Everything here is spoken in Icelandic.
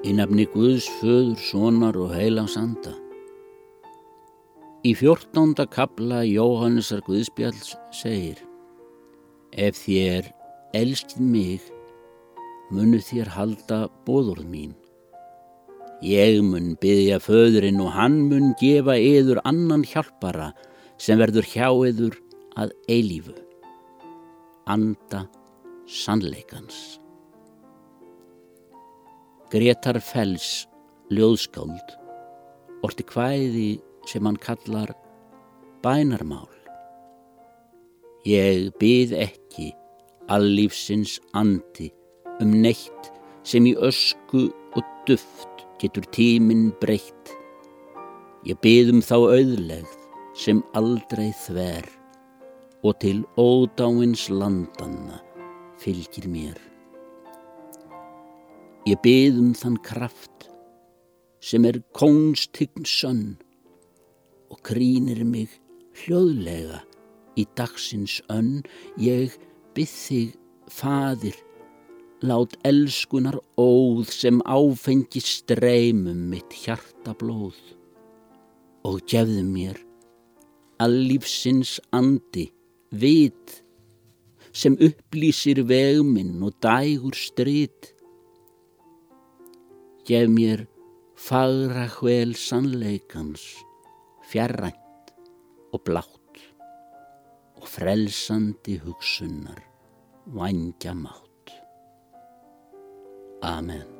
Í nafni Guðs, föður, sonar og heilags anda. Í fjórtánda kabla Jóhannesar Guðspjalls segir Ef þér elskið mig, munu þér halda bóðurð mín. Ég mun byggja föðurinn og hann mun gefa yður annan hjálpara sem verður hjá yður að eilífu. Anda sannleikans. Gretar Fells ljóðskáld orti hvæði sem hann kallar bænarmál. Ég byð ekki allífsins andi um neitt sem í ösku og duft getur tíminn breytt. Ég byð um þá auðlegð sem aldrei þver og til ódáins landanna fylgir mér. Ég byð um þann kraft sem er kóngstign sönn og krínir mig hljóðlega í dagsins önn. Ég byð þig, fadir, lát elskunar óð sem áfengi streymum mitt hjarta blóð og gefðu mér að lífsins andi vit sem upplýsir vegminn og dægur strít gef mér fagra hvel sannleikans, fjarrænt og blátt og frelsandi hugsunnar, vangja mátt. Amen.